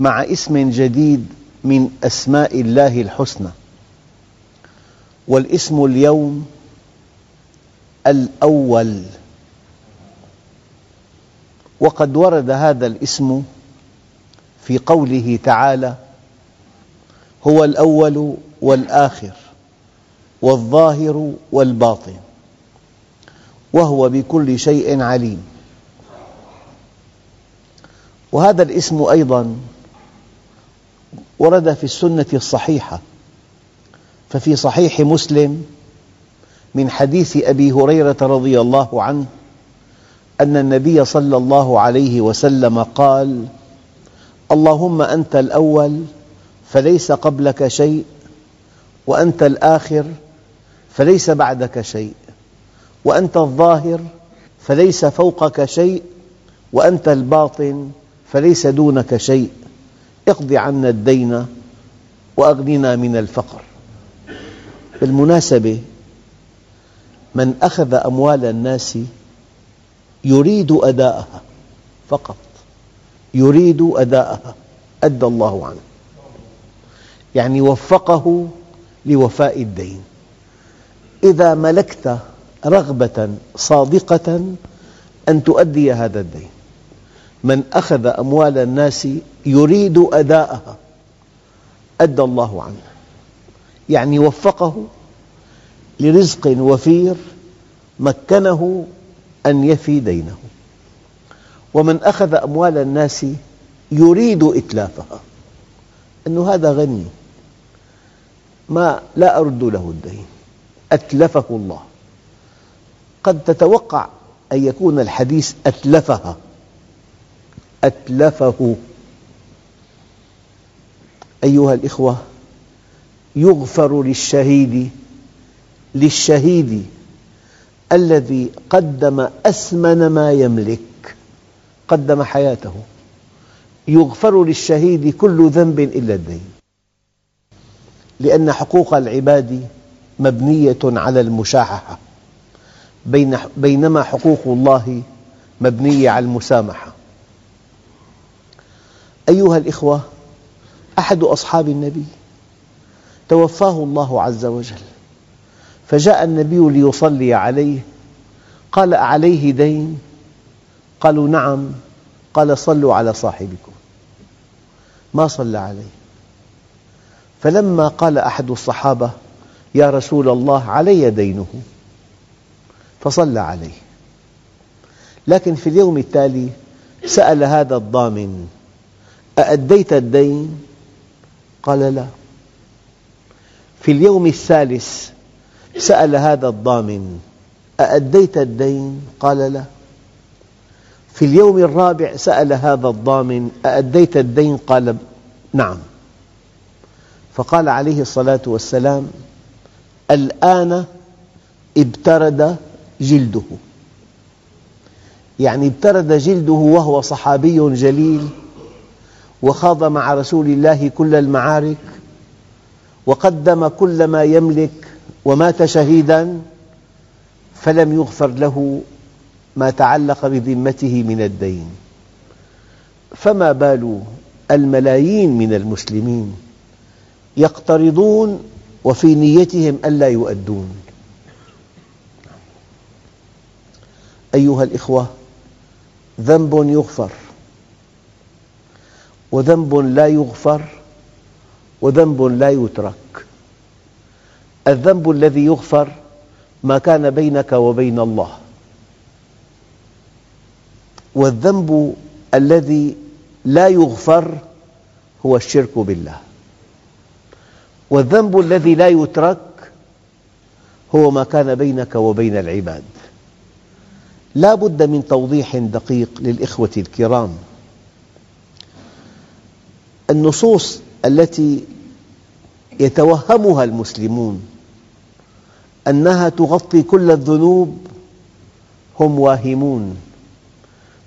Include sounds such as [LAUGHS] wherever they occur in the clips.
مع اسم جديد من أسماء الله الحسنى. والاسم اليوم الأول. وقد ورد هذا الاسم في قوله تعالى هو الأول والآخر والظاهر والباطن وهو بكل شيء عليم. وهذا الاسم أيضا ورد في السنة الصحيحة ففي صحيح مسلم من حديث أبي هريرة رضي الله عنه أن النبي صلى الله عليه وسلم قال اللهم أنت الأول فليس قبلك شيء وأنت الآخر فليس بعدك شيء وأنت الظاهر فليس فوقك شيء وأنت الباطن فليس دونك شيء اقض عنا الدين وأغننا من الفقر. بالمناسبة من أخذ أموال الناس يريد أداءها فقط. يريد أداءها. أدى الله عنه. يعني وفقه لوفاء الدين. إذا ملكت رغبة صادقة أن تؤدي هذا الدين. من أخذ أموال الناس يريد أداءها. أدى الله عنه. يعني وفقه لرزق وفير مكنه أن يفي دينه. ومن أخذ أموال الناس يريد إتلافها. أنه هذا غني. ما لا أرد له الدين. أتلفه الله. قد تتوقع أن يكون الحديث أتلفها. أتلفه. أيها الإخوة يغفر للشهيد للشهيد الذي قدم أثمن ما يملك قدم حياته. يغفر للشهيد كل ذنب إلا الدين. لأن حقوق العباد مبنية على المشاححة. بينما حقوق الله مبنية على المسامحة. أيها الإخوة أحد أصحاب النبي توفاه الله عز وجل فجاء النبي ليصلي عليه قال أعليه دين؟ قالوا نعم قال صلوا على صاحبكم. ما صلى عليه. فلما قال أحد الصحابة يا رسول الله علي دينه؟ فصلى عليه. لكن في اليوم التالي سأل هذا الضامن أأديت الدين؟ قال لا في اليوم الثالث سأل هذا الضامن أأديت الدين؟ قال لا في اليوم الرابع سأل هذا الضامن أأديت الدين؟ قال نعم فقال عليه الصلاة والسلام الآن ابترد جلده يعني ابترد جلده وهو صحابي جليل وخاض مع رسول الله كل المعارك وقدم كل ما يملك ومات شهيدا فلم يغفر له ما تعلق بذمته من الدين. فما بال الملايين من المسلمين يقترضون وفي نيتهم ألا يؤدون؟ أيها الإخوة ذنب يغفر. وذنب لا يغفر وذنب لا يترك. الذنب الذي يغفر ما كان بينك وبين الله. والذنب الذي لا يغفر هو الشرك بالله. والذنب الذي لا يترك هو ما كان بينك وبين العباد. لا بد من توضيح دقيق للإخوة الكرام. النصوص التي يتوهمها المسلمون أنها تغطي كل الذنوب هم واهمون.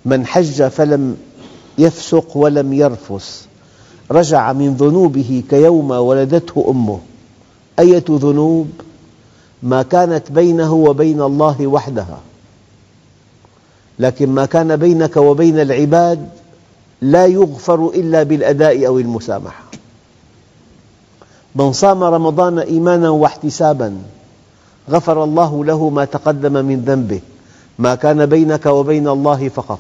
من حج فلم يفسق ولم يرفث رجع من ذنوبه كيوم ولدته أمه. أية ذنوب؟ ما كانت بينه وبين الله وحدها. لكن ما كان بينك وبين العباد لا يغفر إلا بالأداء أو المسامحة. من صام رمضان إيمانا واحتسابا غفر الله له ما تقدم من ذنبه ما كان بينك وبين الله فقط.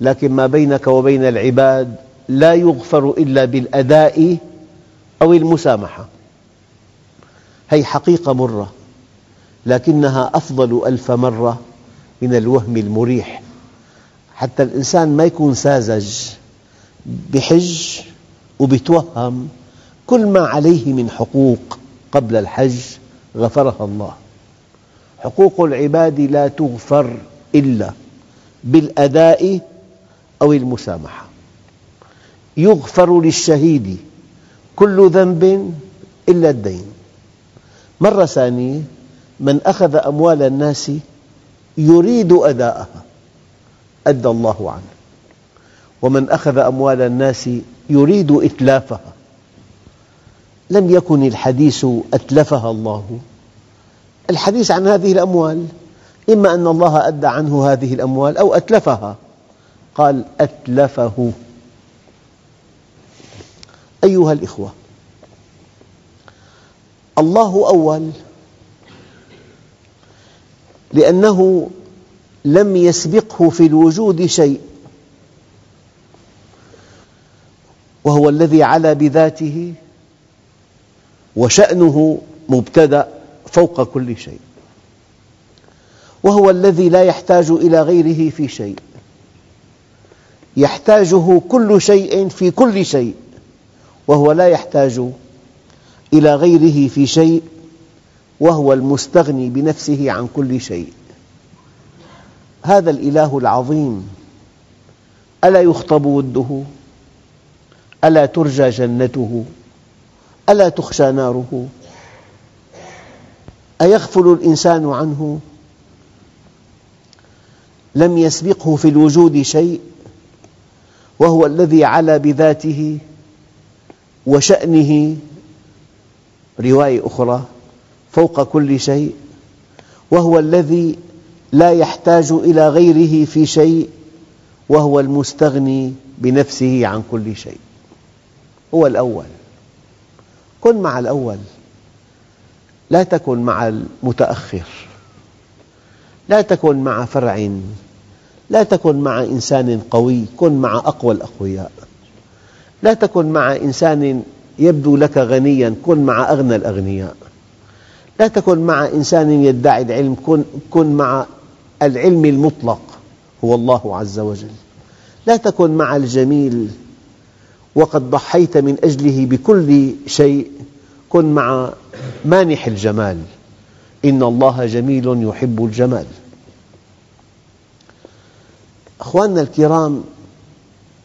لكن ما بينك وبين العباد لا يغفر إلا بالأداء أو المسامحة. هذه حقيقة مرة لكنها أفضل ألف مرة من الوهم المريح. حتى الإنسان ما يكون ساذج بحج وبيتوهم كل ما عليه من حقوق قبل الحج غفرها الله. حقوق العباد لا تغفر إلا بالأداء أو المسامحة. يغفر للشهيد كل ذنب إلا الدين. مرة ثانية من أخذ أموال الناس يريد أداءها. أدى الله عنه. ومن أخذ أموال الناس يريد إتلافها. لم يكن الحديث أتلفها الله. الحديث عن هذه الأموال إما أن الله أدى عنه هذه الأموال أو أتلفها. قال أتلفه. أيها الإخوة الله أول لأنه لم يسبقه في الوجود شيء. وهو الذي علا بذاته وشأنه مبتدأ فوق كل شيء. وهو الذي لا يحتاج إلى غيره في شيء. يحتاجه كل شيء في كل شيء. وهو لا يحتاج إلى غيره في شيء. وهو المستغني بنفسه عن كل شيء. هذا الإله العظيم. ألا يخطب وده؟ ألا ترجى جنته؟ ألا تخشى ناره؟ أيغفل الإنسان عنه؟ لم يسبقه في الوجود شيء وهو الذي علا بذاته وشأنه. رواية أخرى فوق كل شيء وهو الذي لا يحتاج إلى غيره في شيء وهو المستغني بنفسه عن كل شيء. هو الأول. كن مع الأول. لا تكن مع المتأخر. لا تكن مع فرع. لا تكن مع إنسان قوي. كن مع أقوى الأقوياء. لا تكن مع إنسان يبدو لك غنيا. كن مع أغنى الأغنياء. لا تكن مع إنسان يدعي العلم. كن, مع العلم المطلق هو الله عز وجل. لا تكن مع الجميل وقد ضحيت من أجله بكل شيء. كن مع مانح الجمال. إن الله جميل يحب الجمال. أخواننا الكرام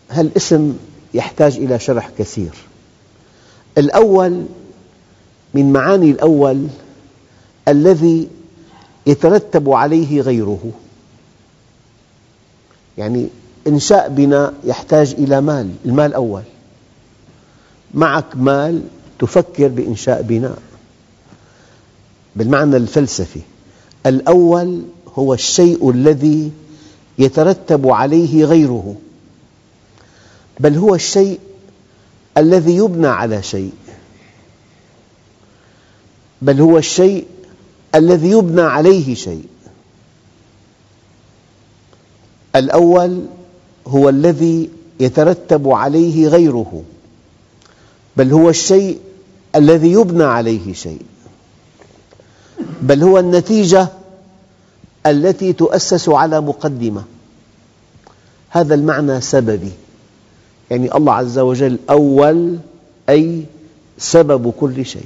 هالاسم يحتاج إلى شرح كثير؟ الأول من معاني الأول الذي يترتب عليه غيره. يعني إنشاء بناء يحتاج إلى مال المال أول. معك مال تفكر بإنشاء بناء بالمعنى الفلسفي الأول هو الشيء الذي يترتب عليه غيره. بل هو الشيء الذي يبنى على شيء. بل هو الشيء الذي يبنى عليه شيء. الأول هو الذي يترتب عليه غيره بل هو الشيء الذي يبنى عليه شيء. بل هو النتيجة التي تؤسس على مقدمة. هذا المعنى سببي. يعني الله عز وجل أول أي سبب كل شيء.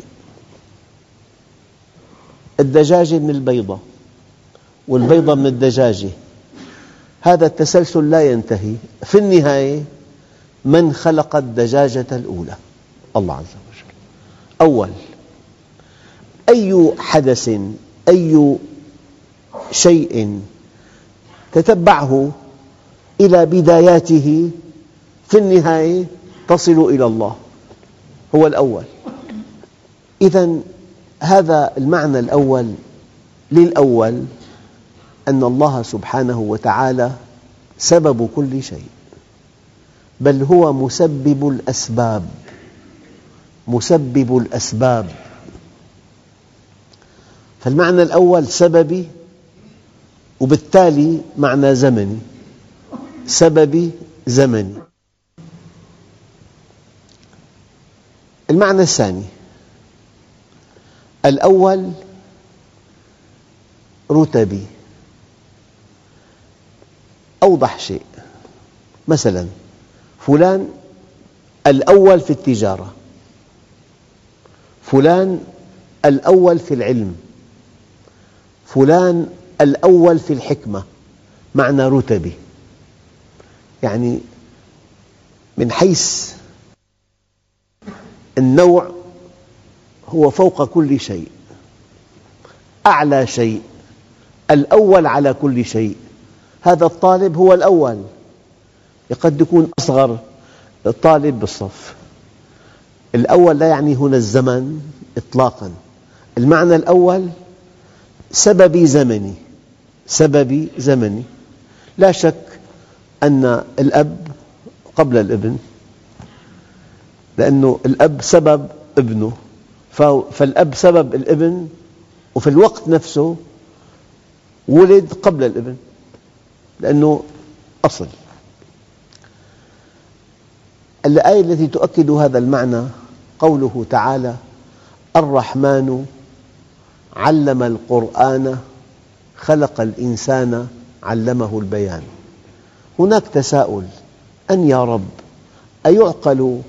الدجاجة من البيضة والبيضة من الدجاجة. هذا التسلسل لا ينتهي. في النهاية من خلق الدجاجة الأولى؟ الله عز وجل. أول أي حدث أي شيء تتبعه إلى بداياته في النهاية تصل إلى الله. هو الأول. إذا هذا المعنى الأول للأول أن الله سبحانه وتعالى سبب كل شيء بل هو مسبب الأسباب مسبب الأسباب. فالمعنى الأول سببي وبالتالي معنى زمني سببي زمني. المعنى الثاني الأول رتبي. أوضح شيء. مثلا فلان الأول في التجارة. فلان الأول في العلم. فلان الأول في الحكمة. معنى رتبي. يعني من حيث النوع هو فوق كل شيء. أعلى شيء. الأول على كل شيء. هذا الطالب هو الأول. قد يكون أصغر طالب بالصف. الأول لا يعني هنا الزمن إطلاقا. المعنى الأول سببي زمني. سببي زمني. لا شك أن الأب قبل الابن. لأن الأب سبب ابنه. فالأب سبب الابن وفي الوقت نفسه ولد قبل الابن لأنه أصل. الآية التي تؤكد هذا المعنى قوله تعالى الرحمن علم القرآن خلق الإنسان علمه البيان. هناك تساؤل أن يا رب أيعقل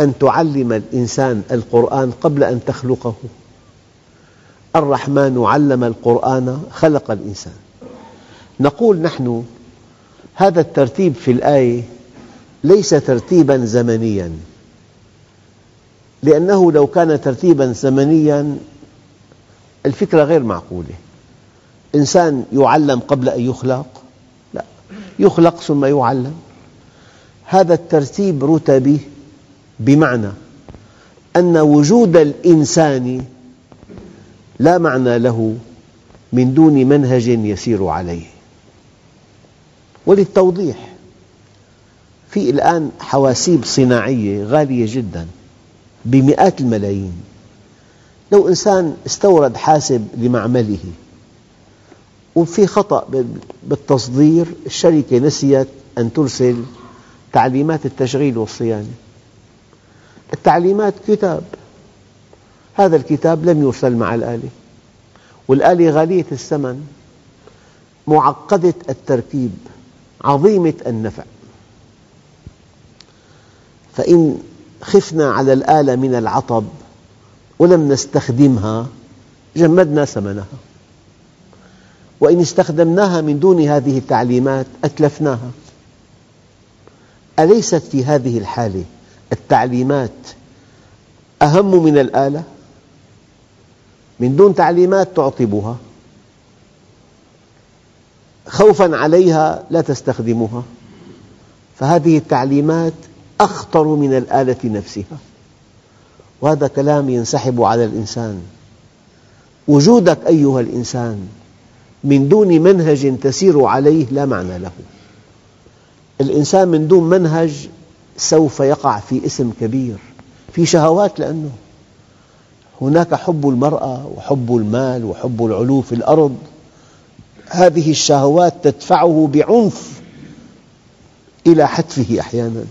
أن تعلم الإنسان القرآن قبل أن تخلقه. الرحمن علم القرآن خلق الإنسان. نقول نحن هذا الترتيب في الآية ليس ترتيبا زمنيا. لأنه لو كان ترتيبا زمنيا الفكرة غير معقولة. إنسان يعلم قبل أن يخلق؟ لا. يخلق ثم يعلم. هذا الترتيب رتبي بمعنى أن وجود الإنسان لا معنى له من دون منهج يسير عليه. وللتوضيح في الآن حواسيب صناعية غالية جدا بمئات الملايين. لو إنسان استورد حاسب لمعمله وفي خطأ بالتصدير الشركة نسيت أن ترسل تعليمات التشغيل والصيانة. التعليمات كتاب. هذا الكتاب لم يرسل مع الآلة والآلة غالية الثمن معقدة التركيب. عظيمة النفع. فإن خفنا على الآلة من العطب ولم نستخدمها جمدنا ثمنها وإن استخدمناها من دون هذه التعليمات أتلفناها. أليست في هذه الحالة التعليمات أهم من الآلة؟ من دون تعليمات تعطبها. خوفا عليها لا تستخدمها. فهذه التعليمات أخطر من الآلة نفسها. وهذا كلام ينسحب على الإنسان. وجودك أيها الإنسان من دون منهج تسير عليه لا معنى له. الإنسان من دون منهج سوف يقع في إثم كبير في شهوات لأنه هناك حب المرأة وحب المال وحب العلو في الأرض. هذه الشهوات تدفعه بعنف إلى حتفه أحيانا.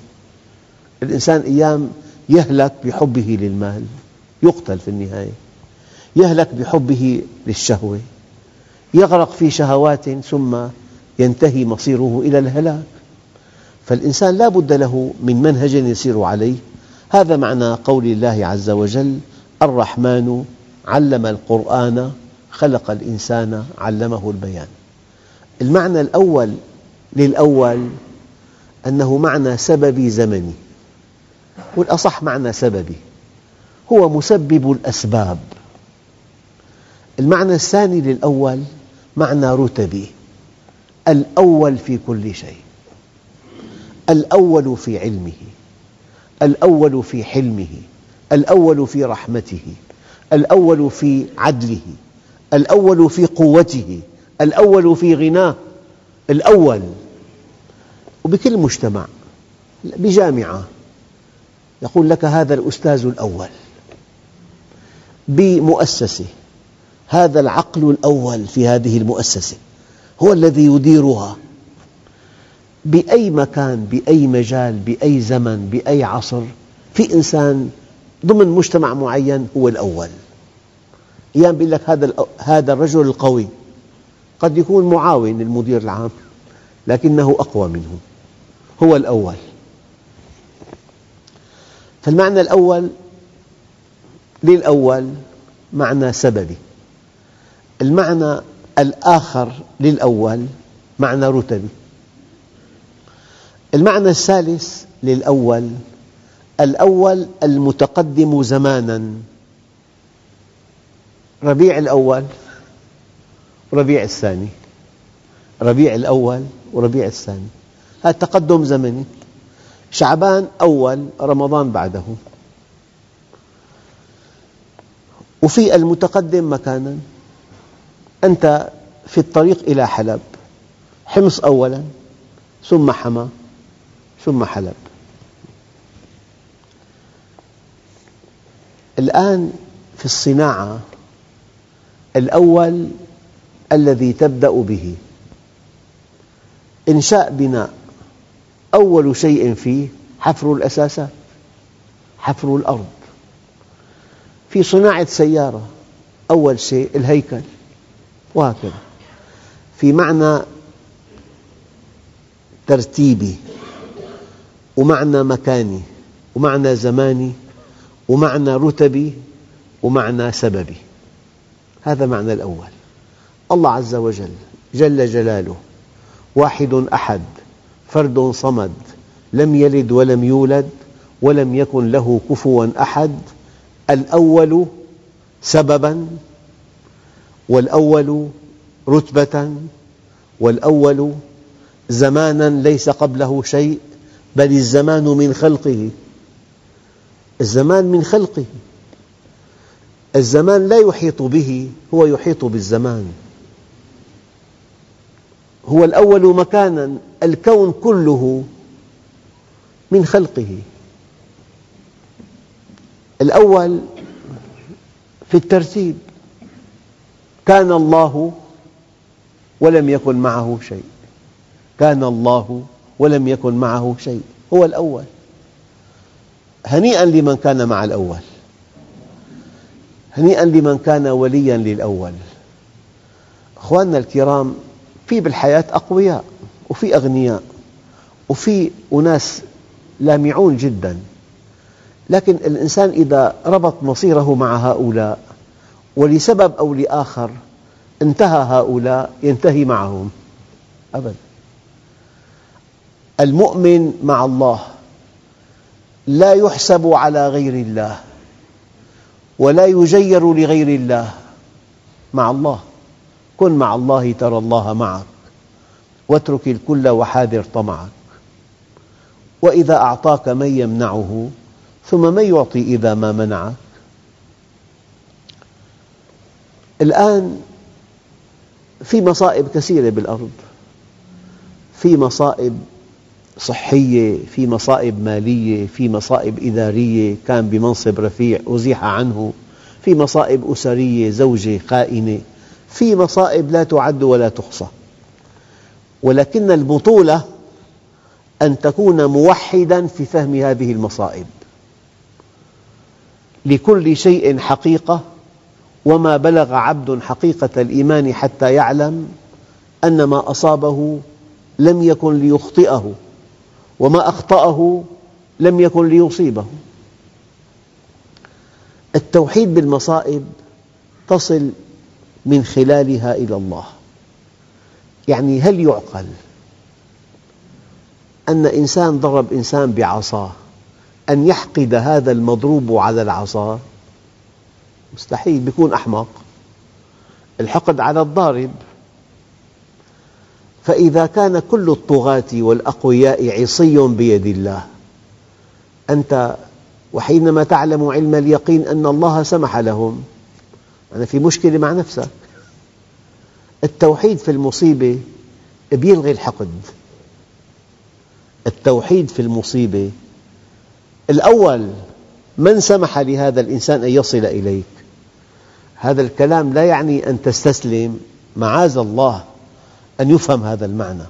الإنسان أيام يهلك بحبه للمال يقتل في النهاية يهلك بحبه للشهوة يغرق في شهوات ثم ينتهي مصيره إلى الهلاك. فالإنسان لا بد له من منهج يسير عليه. هذا معنى قول الله عز وجل الرحمن علم القرآن خلق الإنسان علمه البيان. المعنى الأول للأول أنه معنى سببي زمني والأصح معنى سببي هو مسبب الأسباب. المعنى الثاني للأول معنى رتبي الأول في كل شيء. الأول في علمه الأول في حلمه الأول في رحمته الأول في عدله الأول في قوته الأول في غناه الأول. وبكل مجتمع بجامعة يقول لك هذا الأستاذ الأول. بمؤسسة هذا العقل الأول في هذه المؤسسة هو الذي يديرها. بأي مكان بأي مجال بأي زمن بأي عصر في إنسان ضمن مجتمع معين هو الأول. أيام يقول لك هذا هذا الرجل القوي. قد يكون معاون للمدير العام لكنه أقوى منه. هو الأول. فالمعنى الأول للأول معنى سببي. المعنى الآخر للأول معنى رتبي. المعنى الثالث للأول الأول المتقدم زماناً. ربيع الأول وربيع الثاني. ربيع الأول وربيع الثاني. هذا تقدم زمني. شعبان أول رمضان بعده. وفي المتقدم مكانا. أنت في الطريق إلى حلب. حمص أولا ثم حما ثم حلب. الآن في الصناعة الأول الذي تبدأ به. إنشاء بناء. أول شيء فيه حفر الأساسات حفر الأرض. في صناعة سيارة أول شيء الهيكل وهكذا. في معنى ترتيبي. ومعنى مكاني ومعنى زماني ومعنى رتبي ومعنى سببي. هذا معنى الأول. الله عز وجل جل جلاله واحد أحد فرد صمد لم يلد ولم يولد ولم يكن له كفوا أحد. الأول سبباً والأول رتبة والأول زماناً ليس قبله شيء. بل الزمان من خلقه. الزمان من خلقه. الزمان لا يحيط به هو يحيط بالزمان. هو الأول مكانا الكون كله من خلقه. الأول في الترتيب. كان الله ولم يكن معه شيء. كان الله ولم يكن معه شيء. هو الأول. هنيئا لمن كان مع الأول. هنيئا لمن كان وليا للأول. أخواننا الكرام في بالحياة أقوياء وفي أغنياء وفي أناس لامعون جدا. لكن الإنسان إذا ربط مصيره مع هؤلاء ولسبب أو لآخر انتهى هؤلاء ينتهي معهم. أبدا. المؤمن مع الله لا يحسب على غير الله ولا يجير لغير الله مع الله. كن مع الله ترى الله معك. واترك الكل وحاذر طمعك. وإذا أعطاك من يمنعه ثم من يعطي إذا ما منعك. الآن في مصائب كثيرة بالأرض. في مصائب صحية في مصائب مالية في مصائب إدارية كان بمنصب رفيع أزيح عنه في مصائب أسرية زوجة خائنة في مصائب لا تعد ولا تحصى. ولكن البطولة أن تكون موحدا في فهم هذه المصائب. لكل شيء حقيقة وما بلغ عبد حقيقة الإيمان حتى يعلم أن ما أصابه لم يكن ليخطئه. وما أخطأه لم يكن ليصيبه. التوحيد بالمصائب تصل من خلالها إلى الله. يعني هل يعقل أن إنسان ضرب إنسان بعصاه أن يحقد هذا المضروب على العصا؟ مستحيل بيكون أحمق. الحقد على الضارب. فإذا كان كل الطغاة والأقوياء عصي بيد الله. أنت وحينما تعلم علم اليقين أن الله سمح لهم أنا في مشكلة مع نفسك. التوحيد في المصيبة يلغي الحقد. التوحيد في المصيبة الأول من سمح لهذا الإنسان أن يصل إليك؟ هذا الكلام لا يعني أن تستسلم معاذ الله. أن يفهم هذا المعنى.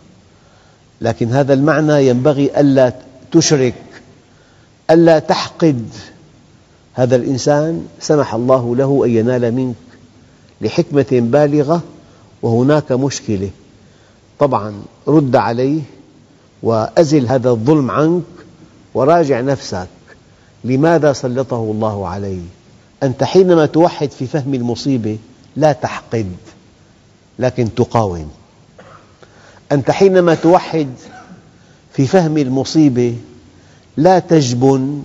لكن هذا المعنى ينبغي ألا تشرك ألا تحقد. هذا الإنسان سمح الله له أن ينال منك لحكمة بالغة وهناك مشكلة. طبعا رد عليه وأزل هذا الظلم عنك وراجع نفسك. لماذا سلطه الله علي أنت حينما توحد في فهم المصيبة لا تحقد لكن تقاوم. أنت حينما توحد في فهم المصيبة لا تجبن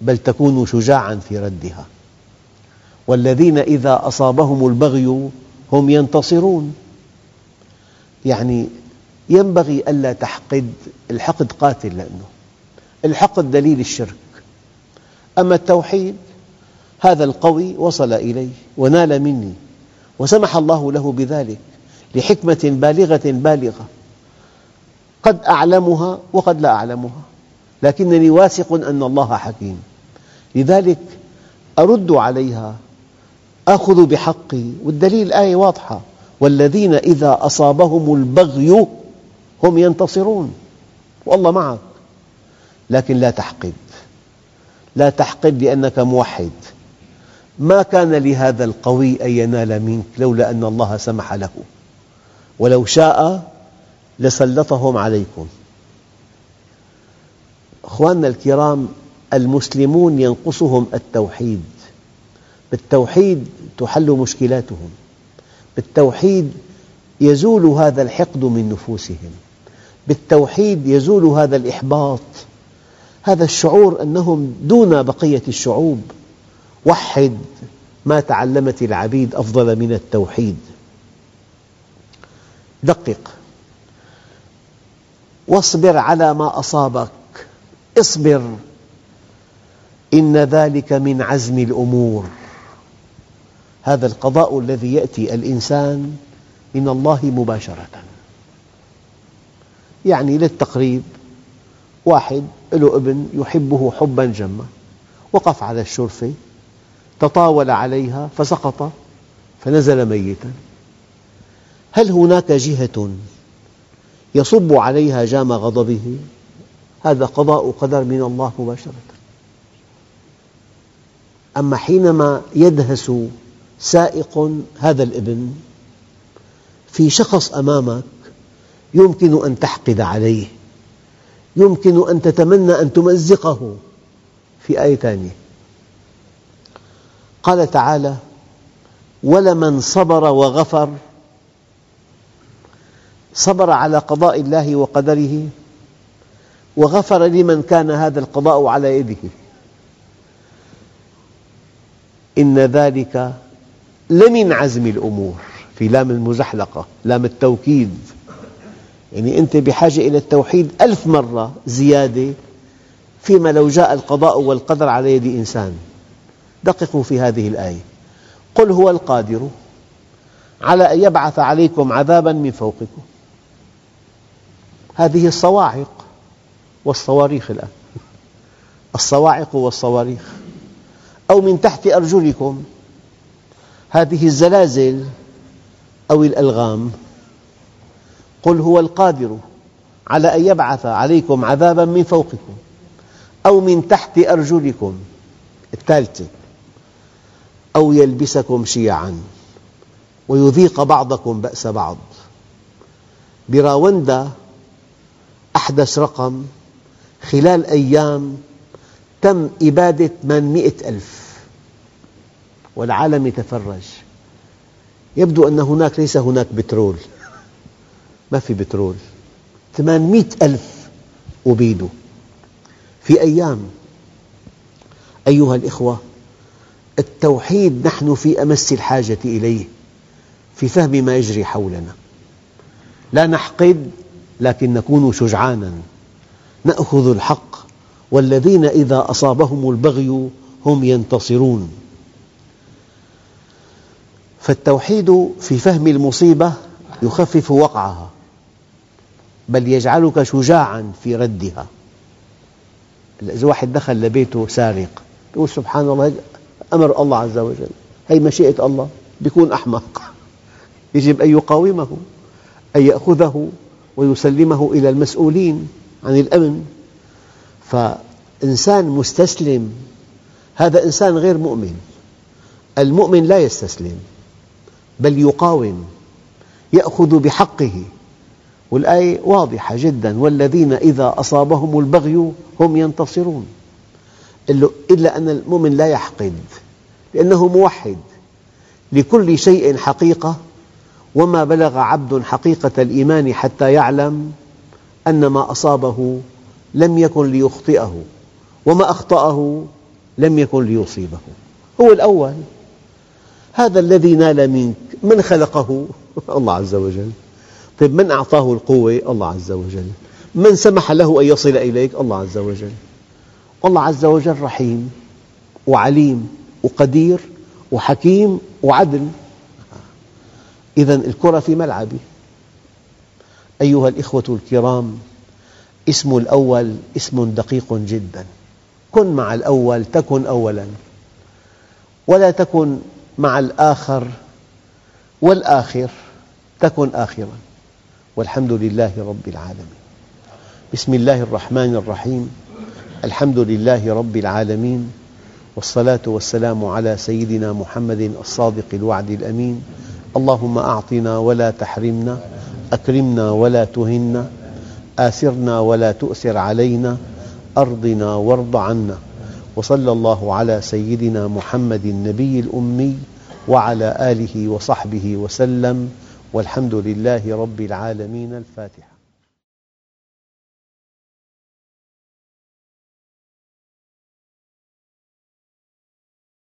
بل تكون شجاعا في ردها. والذين إذا أصابهم البغي هم ينتصرون. يعني ينبغي ألا تحقد الحقد قاتل لأنه الحقد دليل الشرك. أما التوحيد هذا القوي وصل إلي ونال مني وسمح الله له بذلك لحكمة بالغة بالغة. قد أعلمها وقد لا أعلمها. لكنني واثق أن الله حكيم. لذلك أرد عليها آخذ بحقي. والدليل الآية واضحة. والذين إذا أصابهم البغي هم ينتصرون. والله معك. لكن لا تحقد لا تحقد لأنك موحد. ما كان لهذا القوي أن ينال منك لولا أن الله سمح له. ولو شاء لسلطهم عليكم. أخواننا الكرام المسلمون ينقصهم التوحيد. بالتوحيد تحل مشكلاتهم. بالتوحيد يزول هذا الحقد من نفوسهم. بالتوحيد يزول هذا الإحباط. هذا الشعور أنهم دون بقية الشعوب. وحد ما تعلمت العبيد أفضل من التوحيد. دقق. واصبر على ما أصابك. اصبر. إن ذلك من عزم الأمور. هذا القضاء الذي يأتي الإنسان من الله مباشرة. يعني للتقريب واحد له ابن يحبه حبا جما وقف على الشرفة تطاول عليها فسقط فنزل ميتا. هل هناك جهة؟ يصب عليها جام غضبه. هذا قضاء قدر من الله مباشرة. أما حينما يدهس سائق هذا الابن في شخص أمامك يمكن أن تحقد عليه. يمكن أن تتمنى أن تمزقه في آية ثانية. قال تعالى ولمن صبر وغفر صبر على قضاء الله وقدره وغفر لمن كان هذا القضاء على يده. إن ذلك لمن عزم الأمور في لام المزحلقة لام التوكيد. يعني أنت بحاجة إلى التوحيد ألف مرة زيادة فيما لو جاء القضاء والقدر على يد إنسان. دققوا في هذه الآية. قل هو القادر على أن يبعث عليكم عذابا من فوقكم. هذه الصواعق والصواريخ الآن. الصواعق والصواريخ. أو من تحت أرجلكم هذه الزلازل أو الألغام. قل هو القادر على أن يبعث عليكم عذابا من فوقكم أو من تحت أرجلكم الثالثة أو يلبسكم شيعا ويذيق بعضكم بأس بعض. براوندا أحدث رقم خلال أيام تم إبادة 800 ألف والعالم يتفرج. يبدو أن هناك ليس هناك بترول. ما في بترول. 800 ألف أبيدوا. في أيام أيها الإخوة التوحيد نحن في أمس الحاجة إليه في فهم ما يجري حولنا. لا نحقد لكن نكون شجعانا. نأخذ الحق والذين إذا أصابهم البغي هم ينتصرون. فالتوحيد في فهم المصيبة يخفف وقعها بل يجعلك شجاعا في ردها. إذا واحد دخل لبيته سارق يقول سبحان الله أمر الله عز وجل. هي مشيئة الله يكون أحمق. [LAUGHS] يجب أن يقاومه أن يأخذه ويسلمه إلى المسؤولين عن الأمن. فإنسان مستسلم هذا إنسان غير مؤمن. المؤمن لا يستسلم بل يقاوم يأخذ بحقه. والآية واضحة جدا والذين إذا أصابهم البغي هم ينتصرون. إلا أن المؤمن لا يحقد لأنه موحد. لكل شيء حقيقة وما بلغ عبد حقيقة الإيمان حتى يعلم أن ما أصابه لم يكن ليخطئه وما أخطأه لم يكن ليصيبه. هو الأول. هذا الذي نال منك من خلقه؟ [LAUGHS] الله عز وجل. طيب من أعطاه القوة؟ الله عز وجل. من سمح له أن يصل إليك؟ الله عز وجل. الله عز وجل رحيم وعليم وقدير وحكيم وعدل. إذا الكرة في ملعبي. أيها الإخوة الكرام اسم الأول اسم دقيق جدا. كن مع الأول تكن أولا. ولا تكن مع الآخر والآخر تكن آخرا. والحمد لله رب العالمين. بسم الله الرحمن الرحيم. الحمد لله رب العالمين. والصلاة والسلام على سيدنا محمد الصادق الوعد الأمين. اللهم أعطنا ولا تحرمنا أكرمنا ولا تهنا آثرنا ولا تؤثر علينا أرضنا وارض عنا وصلى الله على سيدنا محمد النبي الأمي وعلى آله وصحبه وسلم والحمد لله رب العالمين الفاتحة.